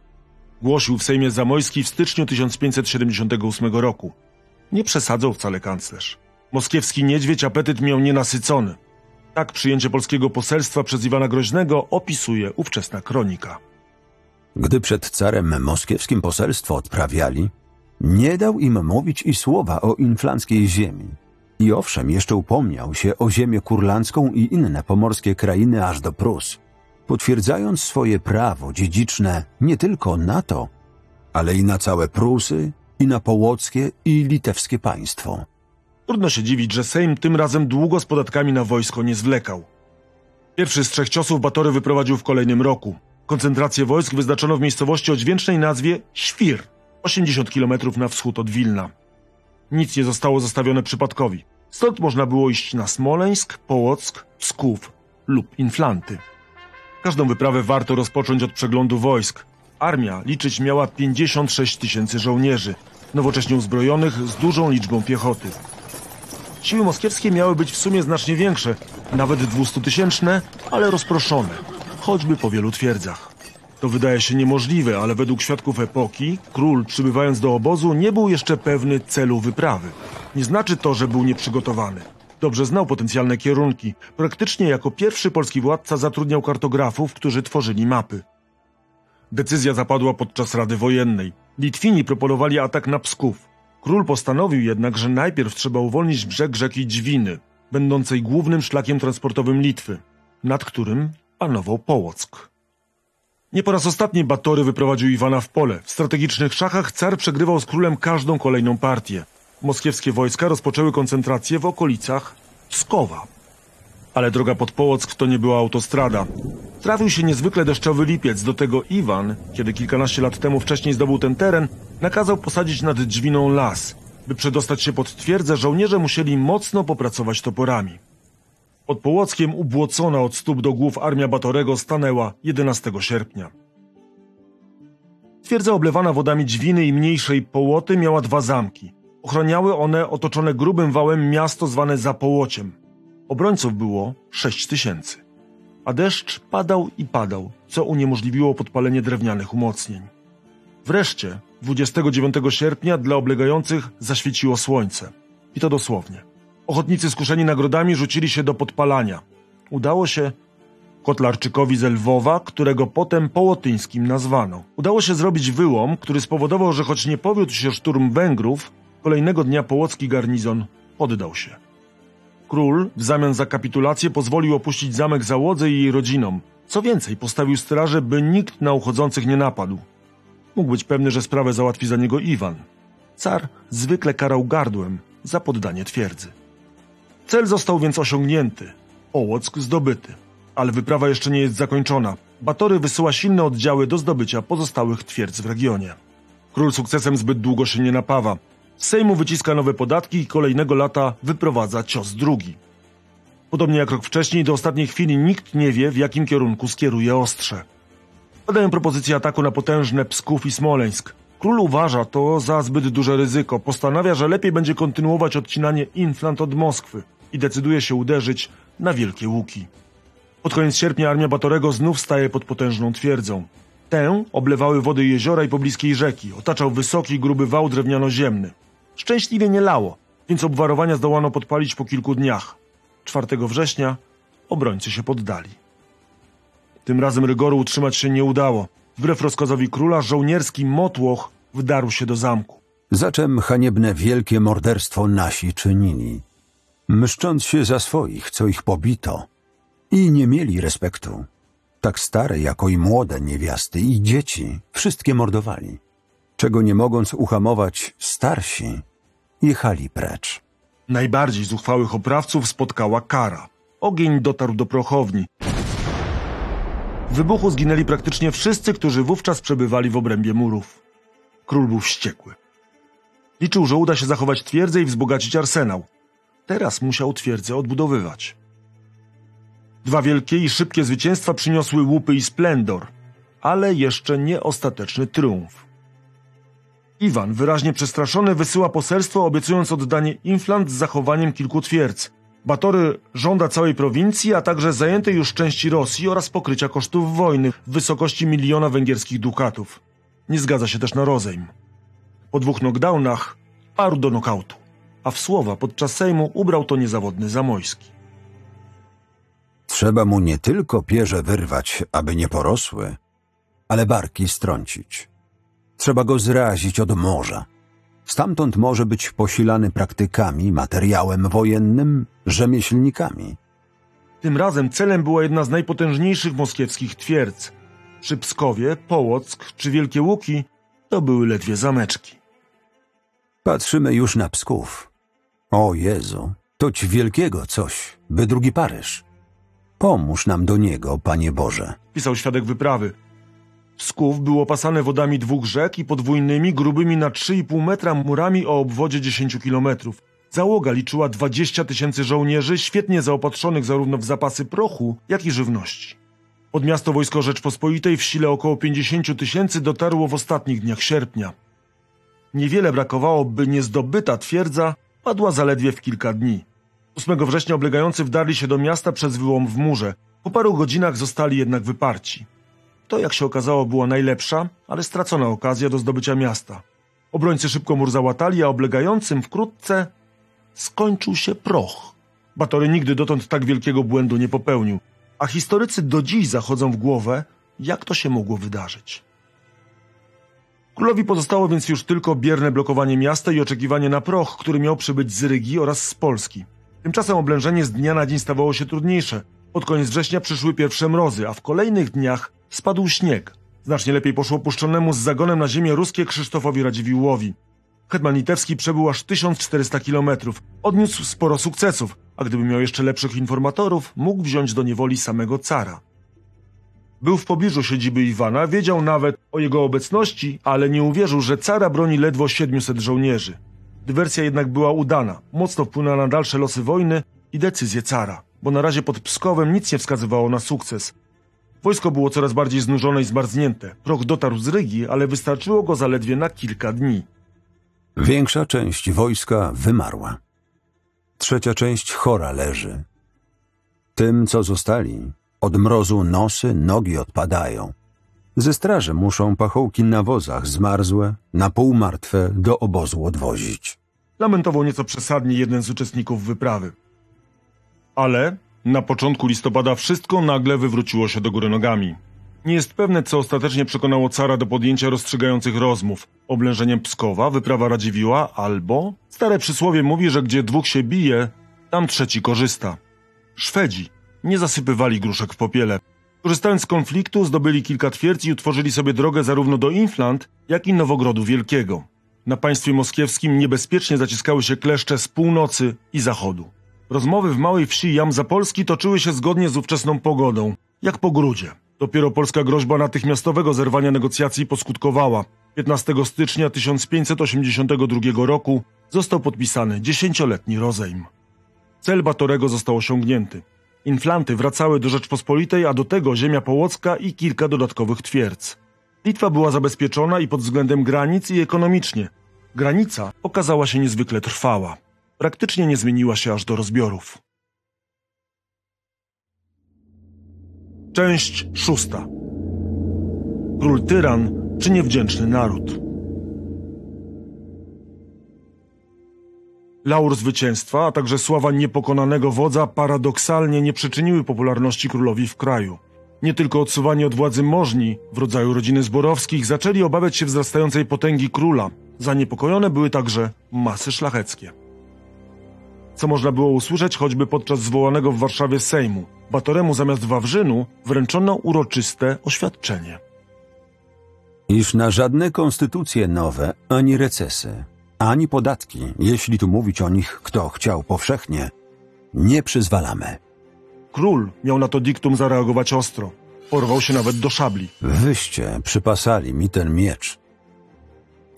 Głosił w Sejmie Zamojski w styczniu 1578 roku. Nie przesadzał wcale kanclerz. Moskiewski niedźwiedź apetyt miał nienasycony. Tak przyjęcie polskiego poselstwa przez Iwana Groźnego opisuje ówczesna kronika. Gdy przed carem moskiewskim poselstwo odprawiali, nie dał im mówić i słowa o inflanckiej ziemi. I owszem, jeszcze upomniał się o ziemię kurlandzką i inne pomorskie krainy aż do Prus, potwierdzając swoje prawo dziedziczne nie tylko na to, ale i na całe Prusy, i na połockie i litewskie państwo. Trudno się dziwić, że Sejm tym razem długo z podatkami na wojsko nie zwlekał. Pierwszy z trzech ciosów Batory wyprowadził w kolejnym roku. Koncentrację wojsk wyznaczono w miejscowości o dźwięcznej nazwie Świr, 80 km na wschód od Wilna. Nic nie zostało zostawione przypadkowi. Stąd można było iść na Smoleńsk, Połock, Psków lub Inflanty. Każdą wyprawę warto rozpocząć od przeglądu wojsk. Armia liczyć miała 56 tysięcy żołnierzy, nowocześnie uzbrojonych z dużą liczbą piechoty. Siły moskiewskie miały być w sumie znacznie większe, nawet dwustutysięczne, ale rozproszone, choćby po wielu twierdzach. To wydaje się niemożliwe, ale według świadków epoki, król przybywając do obozu nie był jeszcze pewny celu wyprawy. Nie znaczy to, że był nieprzygotowany. Dobrze znał potencjalne kierunki. Praktycznie jako pierwszy polski władca zatrudniał kartografów, którzy tworzyli mapy. Decyzja zapadła podczas Rady Wojennej. Litwini proponowali atak na Psków. Król postanowił jednak, że najpierw trzeba uwolnić brzeg rzeki Dźwiny, będącej głównym szlakiem transportowym Litwy, nad którym panował Połock. Nie po raz ostatni Batory wyprowadził Iwana w pole. W strategicznych szachach car przegrywał z królem każdą kolejną partię. Moskiewskie wojska rozpoczęły koncentrację w okolicach Pskowa. Ale droga pod Połock to nie była autostrada. Trafił się niezwykle deszczowy lipiec, do tego Iwan, kiedy kilkanaście lat temu wcześniej zdobył ten teren, nakazał posadzić nad drzwiną las. By przedostać się pod twierdzę, żołnierze musieli mocno popracować toporami. Pod Połockiem ubłocona od stóp do głów armia Batorego stanęła 11 sierpnia. Twierdza oblewana wodami Dźwiny i mniejszej Połoty miała dwa zamki. Ochroniały one otoczone grubym wałem miasto zwane Zapołociem. Obrońców było sześć tysięcy. A deszcz padał i padał, co uniemożliwiło podpalenie drewnianych umocnień. Wreszcie 29 sierpnia dla oblegających zaświeciło słońce. I to dosłownie. Ochotnicy skuszeni nagrodami rzucili się do podpalania. Udało się Kotlarczykowi z Lwowa, którego potem Połotyńskim nazwano. Udało się zrobić wyłom, który spowodował, że choć nie powiódł się szturm Węgrów, kolejnego dnia połocki garnizon poddał się. Król w zamian za kapitulację pozwolił opuścić zamek załodze i jej rodzinom. Co więcej, postawił straże, by nikt na uchodzących nie napadł. Mógł być pewny, że sprawę załatwi za niego Iwan. Car zwykle karał gardłem za poddanie twierdzy. Cel został więc osiągnięty, Ołock zdobyty. Ale wyprawa jeszcze nie jest zakończona. Batory wysyła silne oddziały do zdobycia pozostałych twierdz w regionie. Król sukcesem zbyt długo się nie napawa. Z Sejmu wyciska nowe podatki i kolejnego lata wyprowadza cios drugi. Podobnie jak rok wcześniej, do ostatniej chwili nikt nie wie, w jakim kierunku skieruje ostrze. Padają propozycje ataku na potężne Psków i Smoleńsk. Król uważa to za zbyt duże ryzyko. Postanawia, że lepiej będzie kontynuować odcinanie Inflant od Moskwy i decyduje się uderzyć na Wielkie Łuki. Pod koniec sierpnia armia Batorego znów staje pod potężną twierdzą. Tę oblewały wody jeziora i pobliskiej rzeki. Otaczał wysoki, gruby wał drewniano-ziemny. Szczęśliwie nie lało, więc obwarowania zdołano podpalić po kilku dniach. 4 września obrońcy się poddali. Tym razem rygoru utrzymać się nie udało. Wbrew rozkazowi króla, żołnierski motłoch wdarł się do zamku. Za czym haniebne wielkie morderstwo nasi czynili, mszcząc się za swoich, co ich pobito. I nie mieli respektu. Tak stare, jako i młode niewiasty i dzieci, wszystkie mordowali. Czego nie mogąc uhamować starsi, jechali precz. Najbardziej zuchwałych oprawców spotkała kara. Ogień dotarł do prochowni. W wybuchu zginęli praktycznie wszyscy, którzy wówczas przebywali w obrębie murów. Król był wściekły. Liczył, że uda się zachować twierdzę i wzbogacić arsenał. Teraz musiał twierdzę odbudowywać. Dwa wielkie i szybkie zwycięstwa przyniosły łupy i splendor, ale jeszcze nie ostateczny triumf. Iwan, wyraźnie przestraszony, wysyła poselstwo, obiecując oddanie Inflant z zachowaniem kilku twierdz. Batory żąda całej prowincji, a także zajętej już części Rosji oraz pokrycia kosztów wojny w wysokości miliona węgierskich dukatów. Nie zgadza się też na rozejm. Po dwóch knockdownach parł do nokautu, a w słowa podczas Sejmu ubrał to niezawodny Zamojski. Trzeba mu nie tylko pierze wyrwać, aby nie porosły, ale barki strącić. Trzeba go zrazić od morza. Stamtąd może być posilany praktykami, materiałem wojennym, rzemieślnikami. Tym razem celem była jedna z najpotężniejszych moskiewskich twierdz. Przy Pskowie, Połock czy Wielkie Łuki to były ledwie zameczki. Patrzymy już na Psków. O Jezu, toć wielkiego coś, by drugi Paryż. Pomóż nam do niego, Panie Boże. Pisał świadek wyprawy. Psków był opasany wodami dwóch rzek i podwójnymi, grubymi na 3,5 metra murami o obwodzie 10 kilometrów. Załoga liczyła 20 tysięcy żołnierzy, świetnie zaopatrzonych zarówno w zapasy prochu, jak i żywności. Pod miasto Wojsko Rzeczpospolitej w sile około 50 tysięcy dotarło w ostatnich dniach sierpnia. Niewiele brakowało, by niezdobyta twierdza padła zaledwie w kilka dni. 8 września oblegający wdarli się do miasta przez wyłom w murze. Po paru godzinach zostali jednak wyparci. To, jak się okazało, była najlepsza, ale stracona okazja do zdobycia miasta. Obrońcy szybko mur załatali, a oblegającym wkrótce skończył się proch. Batory nigdy dotąd tak wielkiego błędu nie popełnił, a historycy do dziś zachodzą w głowę, jak to się mogło wydarzyć. Królowi pozostało więc już tylko bierne blokowanie miasta i oczekiwanie na proch, który miał przybyć z Rygi oraz z Polski. Tymczasem oblężenie z dnia na dzień stawało się trudniejsze. Pod koniec września przyszły pierwsze mrozy, a w kolejnych dniach spadł śnieg. Znacznie lepiej poszło puszczonemu z zagonem na ziemię ruskie Krzysztofowi Radziwiłłowi. Hetman Litewski przebył aż 1400 kilometrów. Odniósł sporo sukcesów, a gdyby miał jeszcze lepszych informatorów, mógł wziąć do niewoli samego cara. Był w pobliżu siedziby Iwana, wiedział nawet o jego obecności, ale nie uwierzył, że cara broni ledwo 700 żołnierzy. Dywersja jednak była udana, mocno wpłynęła na dalsze losy wojny i decyzje cara, bo na razie pod Pskowem nic nie wskazywało na sukces. Wojsko było coraz bardziej znużone i zmarznięte. Proch dotarł z Rygi, ale wystarczyło go zaledwie na kilka dni. Większa część wojska wymarła. Trzecia część chora leży. Tym, co zostali, od mrozu nosy, nogi odpadają. Ze straży muszą pachołki na wozach zmarzłe, na pół martwe do obozu odwozić. Lamentował nieco przesadnie jeden z uczestników wyprawy. Ale na początku listopada wszystko nagle wywróciło się do góry nogami. Nie jest pewne, co ostatecznie przekonało cara do podjęcia rozstrzygających rozmów. Oblężeniem Pskowa, wyprawa Radziwiła, albo... Stare przysłowie mówi, że gdzie dwóch się bije, tam trzeci korzysta. Szwedzi nie zasypywali gruszek w popiele. Korzystając z konfliktu, zdobyli kilka twierdz i utworzyli sobie drogę zarówno do Inflant, jak i Nowogrodu Wielkiego. Na państwie moskiewskim niebezpiecznie zaciskały się kleszcze z północy i zachodu. Rozmowy w małej wsi Jam Zapolski toczyły się zgodnie z ówczesną pogodą, jak po grudzie. Dopiero polska groźba natychmiastowego zerwania negocjacji poskutkowała. 15 stycznia 1582 roku został podpisany dziesięcioletni rozejm. Cel Batorego został osiągnięty. Inflanty wracały do Rzeczpospolitej, a do tego ziemia połocka i kilka dodatkowych twierdz. Litwa była zabezpieczona i pod względem granic i ekonomicznie. Granica okazała się niezwykle trwała. Praktycznie nie zmieniła się aż do rozbiorów. Część szósta. Król tyran czy niewdzięczny naród? Laur zwycięstwa, a także sława niepokonanego wodza paradoksalnie nie przyczyniły popularności królowi w kraju. Nie tylko odsuwani od władzy możni w rodzaju rodziny Zborowskich zaczęli obawiać się wzrastającej potęgi króla. Zaniepokojone były także masy szlacheckie. Co można było usłyszeć choćby podczas zwołanego w Warszawie Sejmu. Batoremu zamiast Wawrzynu wręczono uroczyste oświadczenie. Iż na żadne konstytucje nowe ani recesy ani podatki, jeśli tu mówić o nich kto chciał powszechnie, nie przyzwalamy. Król miał na to diktum zareagować ostro. Porwał się nawet do szabli. Wyście przypasali mi ten miecz,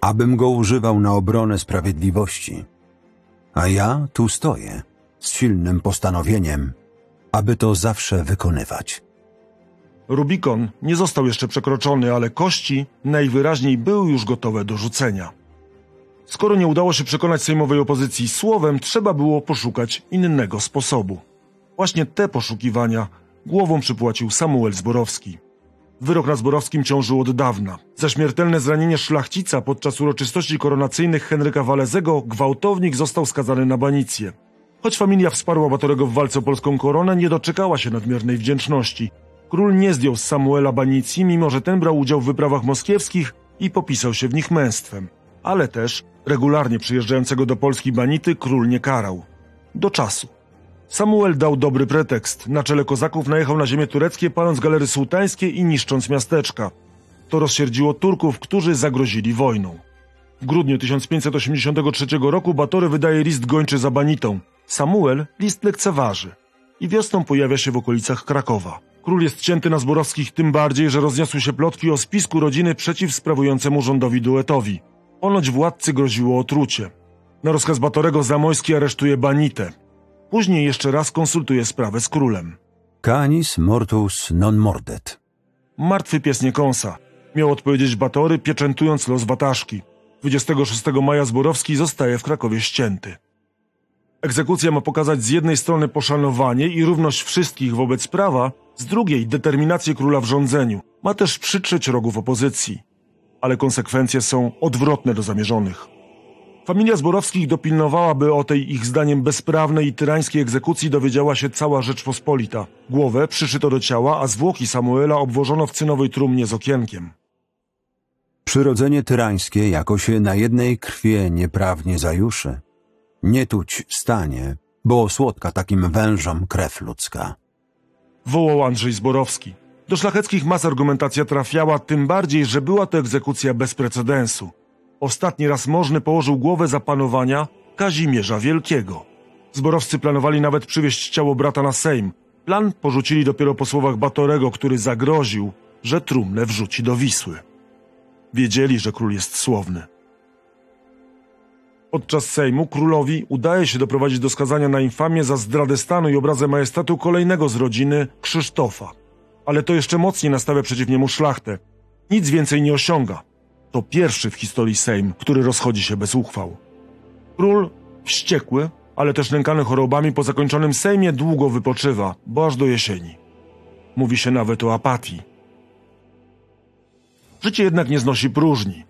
abym go używał na obronę sprawiedliwości. A ja tu stoję, z silnym postanowieniem, aby to zawsze wykonywać. Rubikon nie został jeszcze przekroczony, ale kości najwyraźniej były już gotowe do rzucenia. Skoro nie udało się przekonać sejmowej opozycji słowem, trzeba było poszukać innego sposobu. Właśnie te poszukiwania głową przypłacił Samuel Zborowski. Wyrok na Zborowskim ciążył od dawna. Za śmiertelne zranienie szlachcica podczas uroczystości koronacyjnych Henryka Walezego gwałtownik został skazany na banicję. Choć familia wsparła Batorego w walce o polską koronę, nie doczekała się nadmiernej wdzięczności. Król nie zdjął z Samuela banicji, mimo że ten brał udział w wyprawach moskiewskich i popisał się w nich męstwem. Ale też regularnie przyjeżdżającego do Polski banity król nie karał. Do czasu. Samuel dał dobry pretekst. Na czele kozaków najechał na ziemię tureckie, paląc galery sułtańskie i niszcząc miasteczka. To rozsierdziło Turków, którzy zagrozili wojną. W grudniu 1583 roku Batory wydaje list gończy za banitą. Samuel list lekceważy i wiosną pojawia się w okolicach Krakowa. Król jest cięty na Zborowskich tym bardziej, że rozniosły się plotki o spisku rodziny przeciw sprawującemu rządowi duetowi. Ponoć władcy groziło otrucie. Na rozkaz Batorego Zamojski aresztuje Banitę. Później jeszcze raz konsultuje sprawę z królem. Canis mortus non mordet. Martwy pies nie kąsa. Miał odpowiedzieć Batory, pieczętując los Wataszki. 26 maja Zborowski zostaje w Krakowie ścięty. Egzekucja ma pokazać z jednej strony poszanowanie i równość wszystkich wobec prawa, z drugiej determinację króla w rządzeniu. Ma też przytrzeć rogów opozycji. Ale konsekwencje są odwrotne do zamierzonych. Familia Zborowskich dopilnowała, by o tej ich zdaniem bezprawnej i tyrańskiej egzekucji dowiedziała się cała Rzeczpospolita. Głowę przyszyto do ciała, a zwłoki Samuela obwożono w cynowej trumnie z okienkiem. Przyrodzenie tyrańskie jako się na jednej krwie nieprawnie zajuszy. Nie tuć stanie, bo słodka takim wężom krew ludzka. Wołał Andrzej Zborowski. Do szlacheckich mas argumentacja trafiała, tym bardziej, że była to egzekucja bez precedensu. Ostatni raz możny położył głowę zapanowania Kazimierza Wielkiego. Zborowscy planowali nawet przywieźć ciało brata na Sejm. Plan porzucili dopiero po słowach Batorego, który zagroził, że trumnę wrzuci do Wisły. Wiedzieli, że król jest słowny. Podczas Sejmu królowi udaje się doprowadzić do skazania na infamię za zdradę stanu i obrazę majestatu kolejnego z rodziny, Krzysztofa. Ale to jeszcze mocniej nastawia przeciw niemu szlachtę. Nic więcej nie osiąga. To pierwszy w historii Sejm, który rozchodzi się bez uchwał. Król, wściekły, ale też nękany chorobami po zakończonym Sejmie długo wypoczywa, bo aż do jesieni. Mówi się nawet o apatii. Życie jednak nie znosi próżni.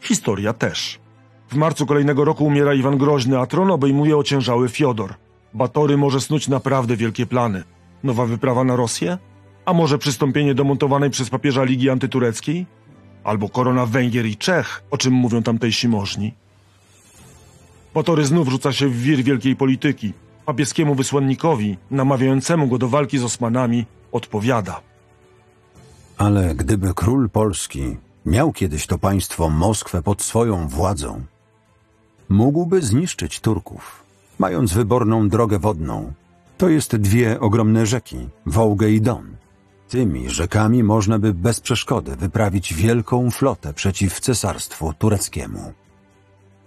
Historia też. W marcu kolejnego roku umiera Iwan Groźny, a tron obejmuje ociężały Fiodor. Batory może snuć naprawdę wielkie plany. Nowa wyprawa na Rosję? A może przystąpienie do montowanej przez papieża Ligi Antytureckiej? Albo korona Węgier i Czech, o czym mówią tamtejsi możni? Batory znów rzuca się w wir wielkiej polityki. Papieskiemu wysłannikowi, namawiającemu go do walki z Osmanami, odpowiada. Ale gdyby król Polski miał kiedyś to państwo Moskwę pod swoją władzą, mógłby zniszczyć Turków, mając wyborną drogę wodną. To jest dwie ogromne rzeki, Wołgę i Don. Tymi rzekami można by bez przeszkody wyprawić wielką flotę przeciw cesarstwu tureckiemu.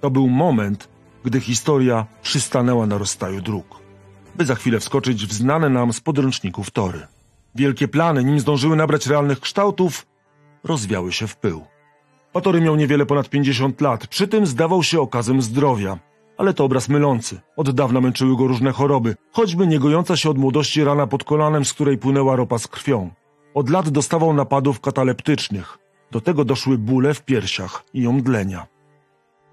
To był moment, gdy historia przystanęła na rozstaju dróg, by za chwilę wskoczyć w znane nam z podręczników tory. Wielkie plany, nim zdążyły nabrać realnych kształtów, rozwiały się w pył. Batory miał niewiele ponad 50 lat, przy tym zdawał się okazem zdrowia. Ale to obraz mylący. Od dawna męczyły go różne choroby, choćby niegojąca się od młodości rana pod kolanem, z której płynęła ropa z krwią. Od lat dostawał napadów kataleptycznych. Do tego doszły bóle w piersiach i omdlenia.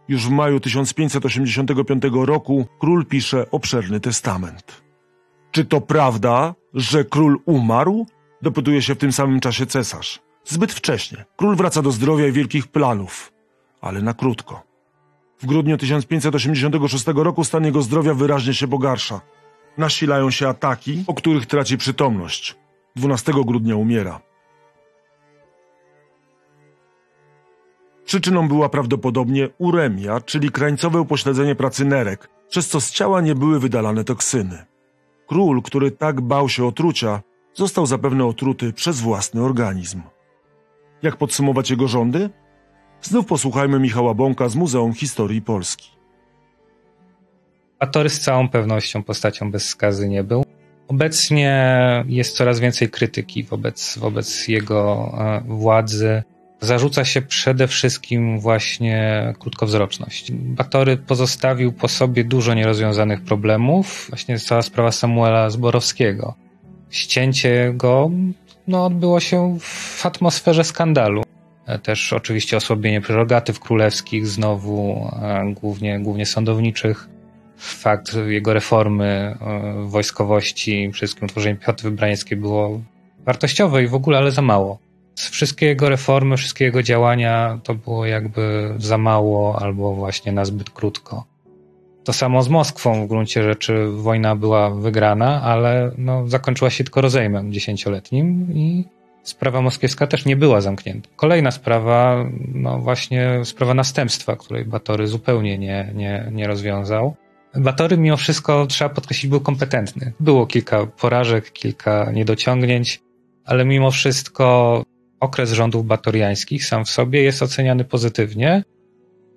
Już w maju 1585 roku król pisze obszerny testament. Czy to prawda, że król umarł? Dopytuje się w tym samym czasie cesarz. Zbyt wcześnie. Król wraca do zdrowia i wielkich planów, ale na krótko. W grudniu 1586 roku stan jego zdrowia wyraźnie się pogarsza. Nasilają się ataki, po których traci przytomność. 12 grudnia umiera. Przyczyną była prawdopodobnie uremia, czyli krańcowe upośledzenie pracy nerek, przez co z ciała nie były wydalane toksyny. Król, który tak bał się otrucia, został zapewne otruty przez własny organizm. Jak podsumować jego rządy? Znów posłuchajmy Michała Bąka z Muzeum Historii Polski. Batory z całą pewnością postacią bez skazy nie był. Obecnie jest coraz więcej krytyki wobec, wobec jego e, władzy. Zarzuca się przede wszystkim właśnie krótkowzroczność. Batory pozostawił po sobie dużo nierozwiązanych problemów. Właśnie cała sprawa Samuela Zborowskiego. Ścięcie go no, odbyło się w atmosferze skandalu. E, też oczywiście osłabienie prerogatyw królewskich, znowu e, głównie, głównie sądowniczych fakt jego reformy e, wojskowości, wszystkim utworzenie piechoty wybrańskiej było wartościowe i w ogóle, ale za mało. Wszystkie jego reformy, wszystkie jego działania to było jakby za mało albo właśnie na zbyt krótko. To samo z Moskwą w gruncie rzeczy wojna była wygrana, ale no, zakończyła się tylko rozejmem dziesięcioletnim i sprawa moskiewska też nie była zamknięta. Kolejna sprawa, no właśnie sprawa następstwa, której Batory zupełnie nie, nie, nie rozwiązał. Batory mimo wszystko, trzeba podkreślić, był kompetentny. Było kilka porażek, kilka niedociągnięć, ale mimo wszystko okres rządów batoriańskich sam w sobie jest oceniany pozytywnie.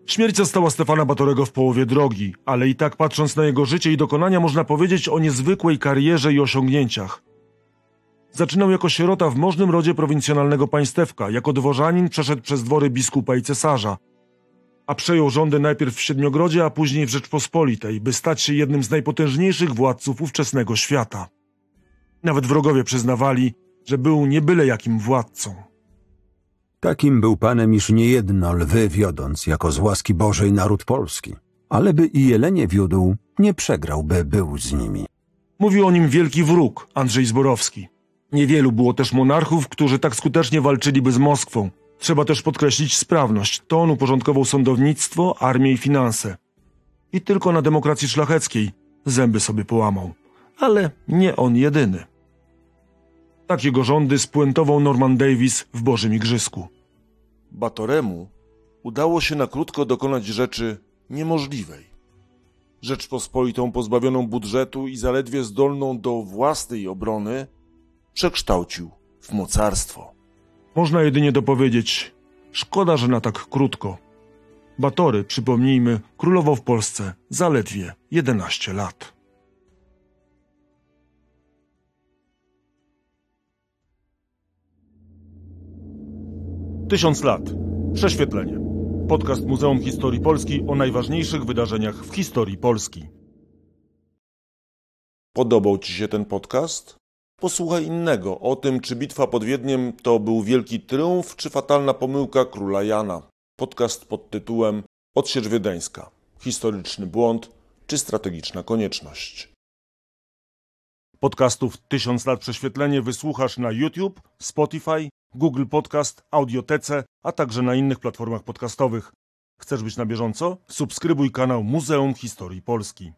Śmierć zastała Stefana Batorego w połowie drogi, ale i tak patrząc na jego życie i dokonania można powiedzieć o niezwykłej karierze i osiągnięciach. Zaczynał jako sierota w możnym rodzie prowincjonalnego państewka, jako dworzanin przeszedł przez dwory biskupa i cesarza, a przejął rządy najpierw w Siedmiogrodzie, a później w Rzeczpospolitej, by stać się jednym z najpotężniejszych władców ówczesnego świata. Nawet wrogowie przyznawali, że był nie byle jakim władcą. Takim był panem, iż niejedno lwy wiodąc jako z łaski Bożej naród polski, ale by i jelenie wiódł, nie przegrał, by był z nimi. Mówił o nim wielki wróg, Andrzej Zborowski. Niewielu było też monarchów, którzy tak skutecznie walczyliby z Moskwą, Trzeba też podkreślić sprawność. To on uporządkował sądownictwo, armię i finanse. I tylko na demokracji szlacheckiej zęby sobie połamał. Ale nie on jedyny. Tak jego rządy spuentował Norman Davis w Bożym Igrzysku. Batoremu udało się na krótko dokonać rzeczy niemożliwej. Rzeczpospolitą pozbawioną budżetu i zaledwie zdolną do własnej obrony przekształcił w mocarstwo. Można jedynie dopowiedzieć, szkoda, że na tak krótko. Batory, przypomnijmy, królował w Polsce zaledwie 11 lat. Tysiąc lat. Prześwietlenie. Podcast Muzeum Historii Polski o najważniejszych wydarzeniach w historii Polski. Podobał Ci się ten podcast? Posłuchaj innego o tym, czy bitwa pod Wiedniem to był wielki triumf, czy fatalna pomyłka króla Jana. Podcast pod tytułem Odsiecz Wiedeńska. Historyczny błąd, czy strategiczna konieczność. Podcastów Tysiąc lat prześwietlenie wysłuchasz na YouTube, Spotify, Google Podcast, Audiotece, a także na innych platformach podcastowych. Chcesz być na bieżąco? Subskrybuj kanał Muzeum Historii Polski.